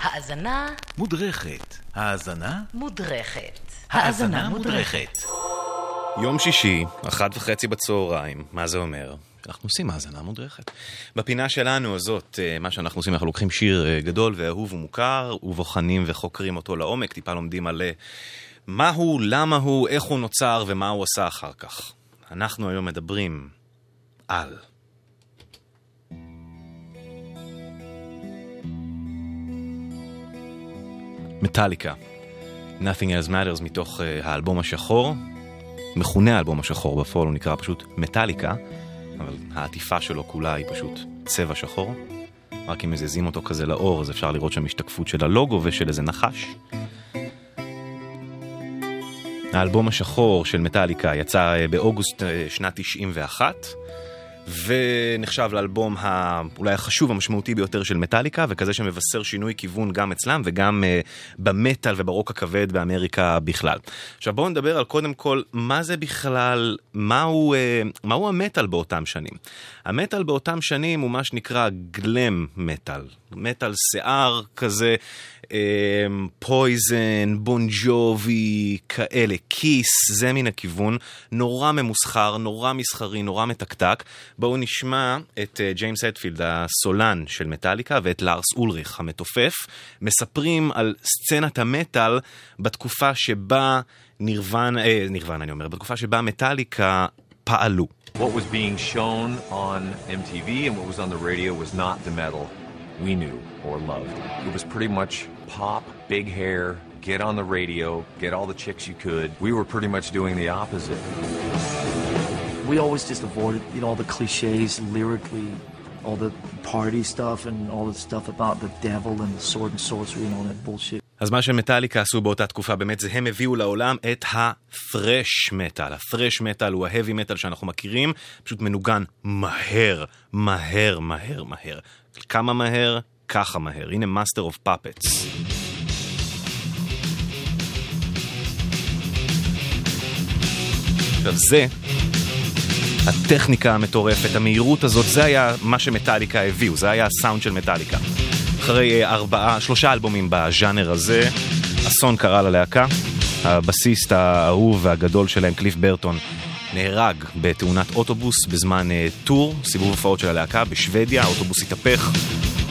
האזנה מודרכת. האזנה? מודרכת. האזנה מודרכת. יום שישי, אחת וחצי בצהריים, מה זה אומר? אנחנו עושים האזנה מודרכת. בפינה שלנו הזאת, אה, מה שאנחנו עושים, אנחנו לוקחים שיר אה, גדול ואהוב ומוכר, ובוחנים וחוקרים אותו לעומק, טיפה לומדים על אה, מה הוא, למה הוא, איך הוא נוצר ומה הוא עשה אחר כך. אנחנו היום מדברים על... מטאליקה, Nothing Else Matters מתוך uh, האלבום השחור, מכונה האלבום השחור, בפועל הוא נקרא פשוט מטאליקה, אבל העטיפה שלו כולה היא פשוט צבע שחור. רק אם מזיזים אותו כזה לאור, אז אפשר לראות שם השתקפות של הלוגו ושל איזה נחש. האלבום השחור של מטאליקה יצא אה, באוגוסט אה, שנת 91, ונחשב לאלבום. אולי החשוב המשמעותי ביותר של מטאליקה, וכזה שמבשר שינוי כיוון גם אצלם וגם uh, במטאל וברוק הכבד באמריקה בכלל. עכשיו בואו נדבר על קודם כל, מה זה בכלל, מהו, uh, מהו המטאל באותם שנים. המטאל באותם שנים הוא מה שנקרא גלם מטאל, מטאל שיער כזה. פויזן, בון ג'ובי, כאלה, כיס, זה מן הכיוון. נורא ממוסחר, נורא מסחרי, נורא מתקתק. בואו נשמע את uh, ג'יימס אדפילד, הסולן של מטאליקה, ואת לארס אולריך, המתופף, מספרים על סצנת המטאל בתקופה שבה נירוונה, אה, נירוונה אני אומר, בתקופה שבה מטאליקה פעלו. What was being shown on MTV and what was on the radio was not the metal we knew or loved. It was pretty much pop, big hair, get on the radio, get all the chicks you could. We were pretty much doing the opposite. We always just avoided, you know, all the cliches lyrically, all the party stuff and all the stuff about the devil and the sword and sorcery and all that bullshit. אז מה שמטאליקה עשו באותה תקופה באמת זה הם הביאו לעולם את ה thrash metal. ה thrash metal הוא ה heavy metal שאנחנו מכירים, פשוט מנוגן מהר, מהר, מהר, מהר. כמה מהר? ככה מהר. הנה Master of Puppets. עכשיו זה, הטכניקה המטורפת, המהירות הזאת, זה היה מה שמטאליקה הביאו, זה היה הסאונד של מטאליקה. אחרי ארבעה, שלושה אלבומים בז'אנר הזה, אסון קרה ללהקה. הבסיסט האהוב והגדול שלהם, קליף ברטון, נהרג בתאונת אוטובוס בזמן uh, טור, סיבוב הופעות של הלהקה בשוודיה, האוטובוס התהפך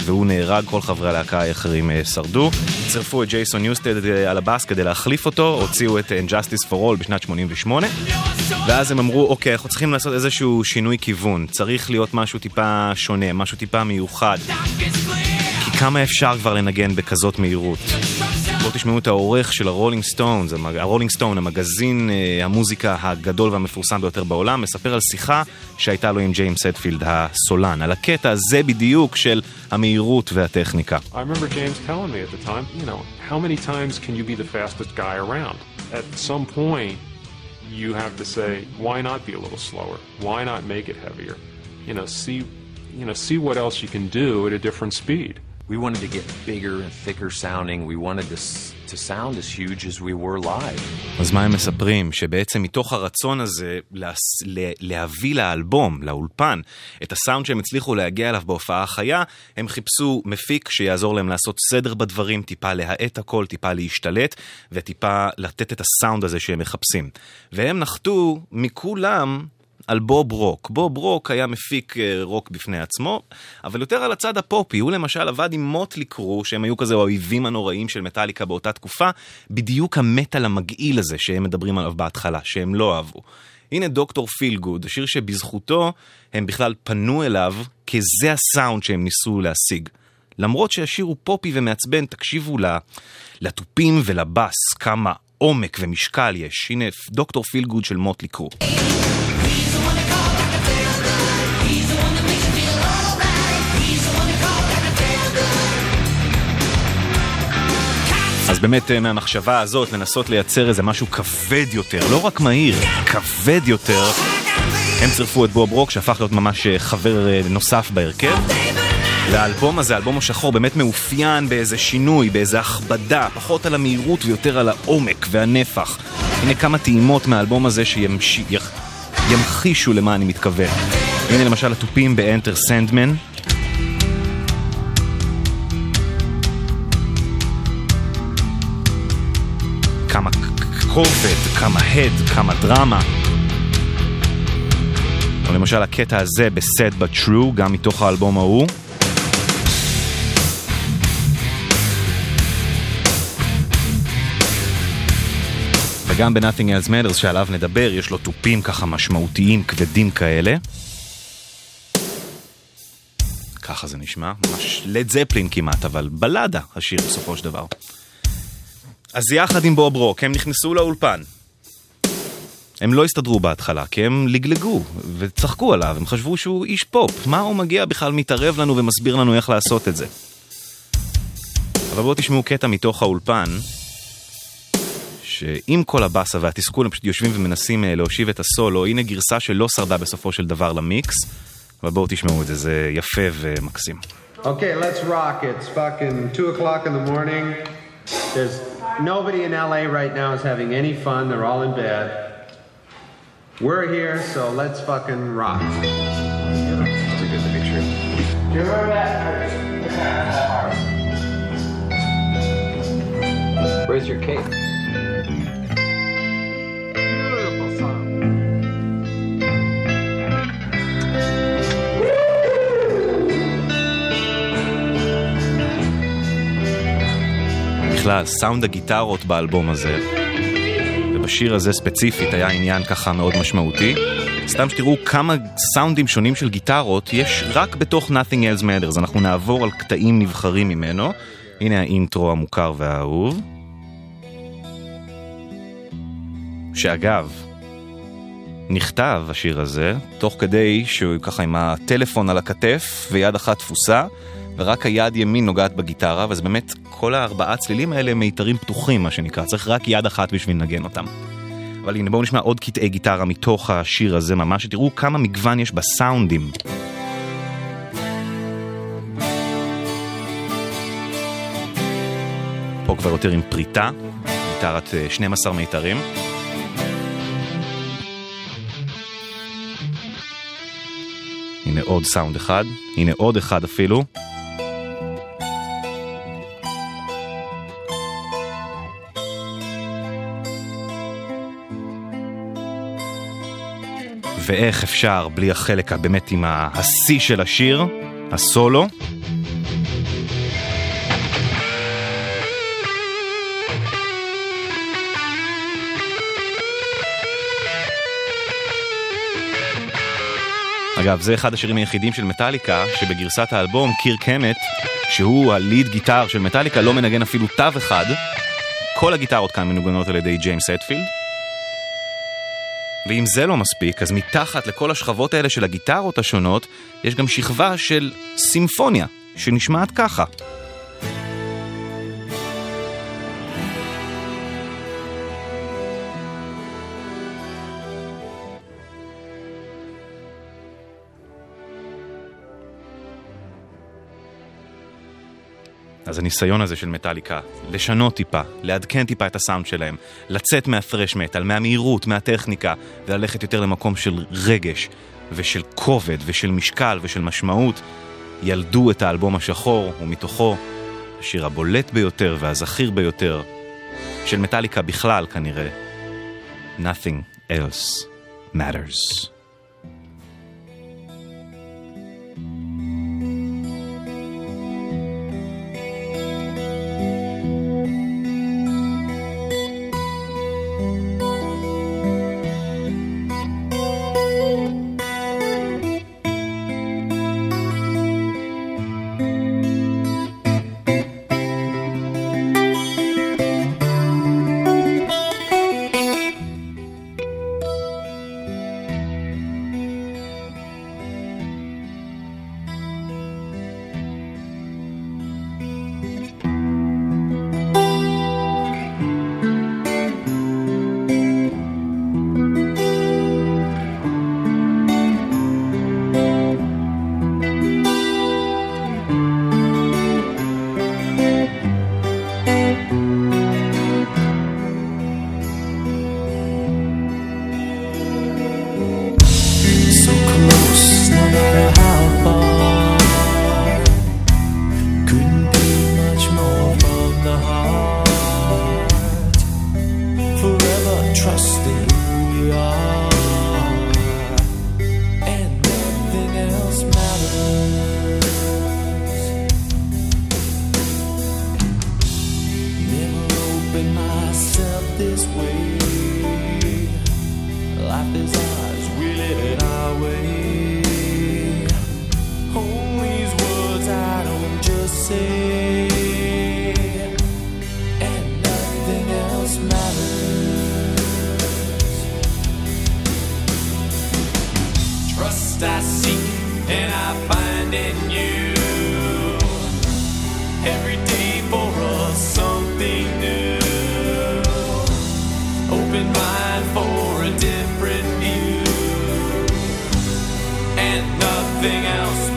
והוא נהרג, כל חברי הלהקה האחרים uh, שרדו. צירפו את ג'ייסון יוסטד uh, על הבאס כדי להחליף אותו, הוציאו את Injustice for All בשנת 88, ואז הם אמרו, אוקיי, אנחנו צריכים לעשות איזשהו שינוי כיוון, צריך להיות משהו טיפה שונה, משהו טיפה מיוחד. כמה אפשר כבר לנגן בכזאת מהירות? בואו תשמעו את העורך של הרולינג סטון, הרולינג סטון, המגזין המוזיקה הגדול והמפורסם ביותר בעולם, מספר על שיחה שהייתה לו עם ג'יימס הטפילד הסולן, על הקטע הזה בדיוק של המהירות והטכניקה. You have to say, why not be a little slower? Why not make it heavier? You know, see, you know, see what else you can do at a different speed. We wanted to get bigger and thicker sounding. We wanted to, to sound as huge as we were live. אז מה הם מספרים? שבעצם מתוך הרצון הזה לה, להביא לאלבום, לאולפן, את הסאונד שהם הצליחו להגיע אליו בהופעה החיה, הם חיפשו מפיק שיעזור להם לעשות סדר בדברים, טיפה להאט הכל, טיפה להשתלט, וטיפה לתת את הסאונד הזה שהם מחפשים. והם נחתו מכולם על בוב רוק. בוב רוק היה מפיק רוק בפני עצמו, אבל יותר על הצד הפופי. הוא למשל עבד עם מוטלי קרו, שהם היו כזה האויבים הנוראים של מטאליקה באותה תקופה, בדיוק המטאל המגעיל הזה שהם מדברים עליו בהתחלה, שהם לא אהבו. הנה Dr. Feelgood, שיר שבזכותו הם בכלל פנו אליו, כי זה הסאונד שהם ניסו להשיג. למרות שהשיר הוא פופי ומעצבן, תקשיבו לתופים ולבאס, כמה עומק ומשקל יש. הנה דוקטור פיל גוד של מוטלי קרו. אז באמת מהמחשבה הזאת לנסות לייצר איזה משהו כבד יותר, לא רק מהיר, כבד יותר, הם צירפו את בוב רוק שהפך להיות ממש חבר נוסף בהרכב. והאלבום הזה, האלבום השחור, באמת מאופיין באיזה שינוי, באיזה הכבדה, פחות על המהירות ויותר על העומק והנפח. הנה כמה טעימות מהאלבום הזה שימחישו למה אני מתכוון. הנה למשל התופים ב-Enter Sandman. כובד, כמה הד, כמה דרמה. או למשל הקטע הזה ב-Sad But True, גם מתוך האלבום ההוא. וגם ב-Nothing Else Matters שעליו נדבר, יש לו תופים ככה משמעותיים, כבדים כאלה. ככה זה נשמע, ממש לד זפלין כמעט, אבל בלדה השיר בסופו של דבר. אז יחד עם בוב רוק הם נכנסו לאולפן. הם לא הסתדרו בהתחלה, כי הם לגלגו וצחקו עליו, הם חשבו שהוא איש פופ. מה הוא מגיע בכלל מתערב לנו ומסביר לנו איך לעשות את זה? אבל בואו תשמעו קטע מתוך האולפן, שעם כל הבאסה והתסכול הם פשוט יושבים ומנסים אה, להושיב את הסולו, הנה גרסה שלא שרדה בסופו של דבר למיקס, אבל בואו תשמעו את זה, זה יפה ומקסים. Okay, let's rock. It's fucking 2 o'clock in the morning. There's nobody in LA right now is having any fun. They're all in bed. We're here, so let's fucking rock. Where's your cape? בכלל, סאונד הגיטרות באלבום הזה, ובשיר הזה ספציפית היה עניין ככה מאוד משמעותי. סתם שתראו כמה סאונדים שונים של גיטרות יש רק בתוך Nothing Else Matters. אנחנו נעבור על קטעים נבחרים ממנו. הנה האינטרו המוכר והאהוב. שאגב, נכתב השיר הזה, תוך כדי שהוא ככה עם הטלפון על הכתף ויד אחת תפוסה, ורק היד ימין נוגעת בגיטרה, וזה באמת, כל הארבעה צלילים האלה הם מיתרים פתוחים, מה שנקרא, צריך רק יד אחת בשביל לנגן אותם. אבל הנה בואו נשמע עוד קטעי גיטרה מתוך השיר הזה ממש, שתראו כמה מגוון יש בסאונדים. פה כבר יותר עם פריטה, גיטרת אה, 12 מיתרים. הנה עוד סאונד אחד, הנה עוד אחד אפילו. ואיך אפשר בלי החלק הבאמת עם השיא של השיר, הסולו. אגב, זה אחד השירים היחידים של מטאליקה, שבגרסת האלבום, קיר קמט, שהוא הליד גיטר של מטאליקה, לא מנגן אפילו תו אחד. כל הגיטרות כאן מנוגנות על ידי ג'יימס אטפילד. ואם זה לא מספיק, אז מתחת לכל השכבות האלה של הגיטרות השונות, יש גם שכבה של סימפוניה, שנשמעת ככה. הניסיון הזה של מטאליקה, לשנות טיפה, לעדכן טיפה את הסאונד שלהם, לצאת מהפרש מטאל, מהמהירות, מהטכניקה, וללכת יותר למקום של רגש, ושל כובד, ושל משקל, ושל משמעות, ילדו את האלבום השחור, ומתוכו השיר הבולט ביותר והזכיר ביותר של מטאליקה בכלל כנראה, Nothing else matters. and nothing else matters. Trust I seek and I find in you. Every day for us something new. Open mind for a different view, and nothing else.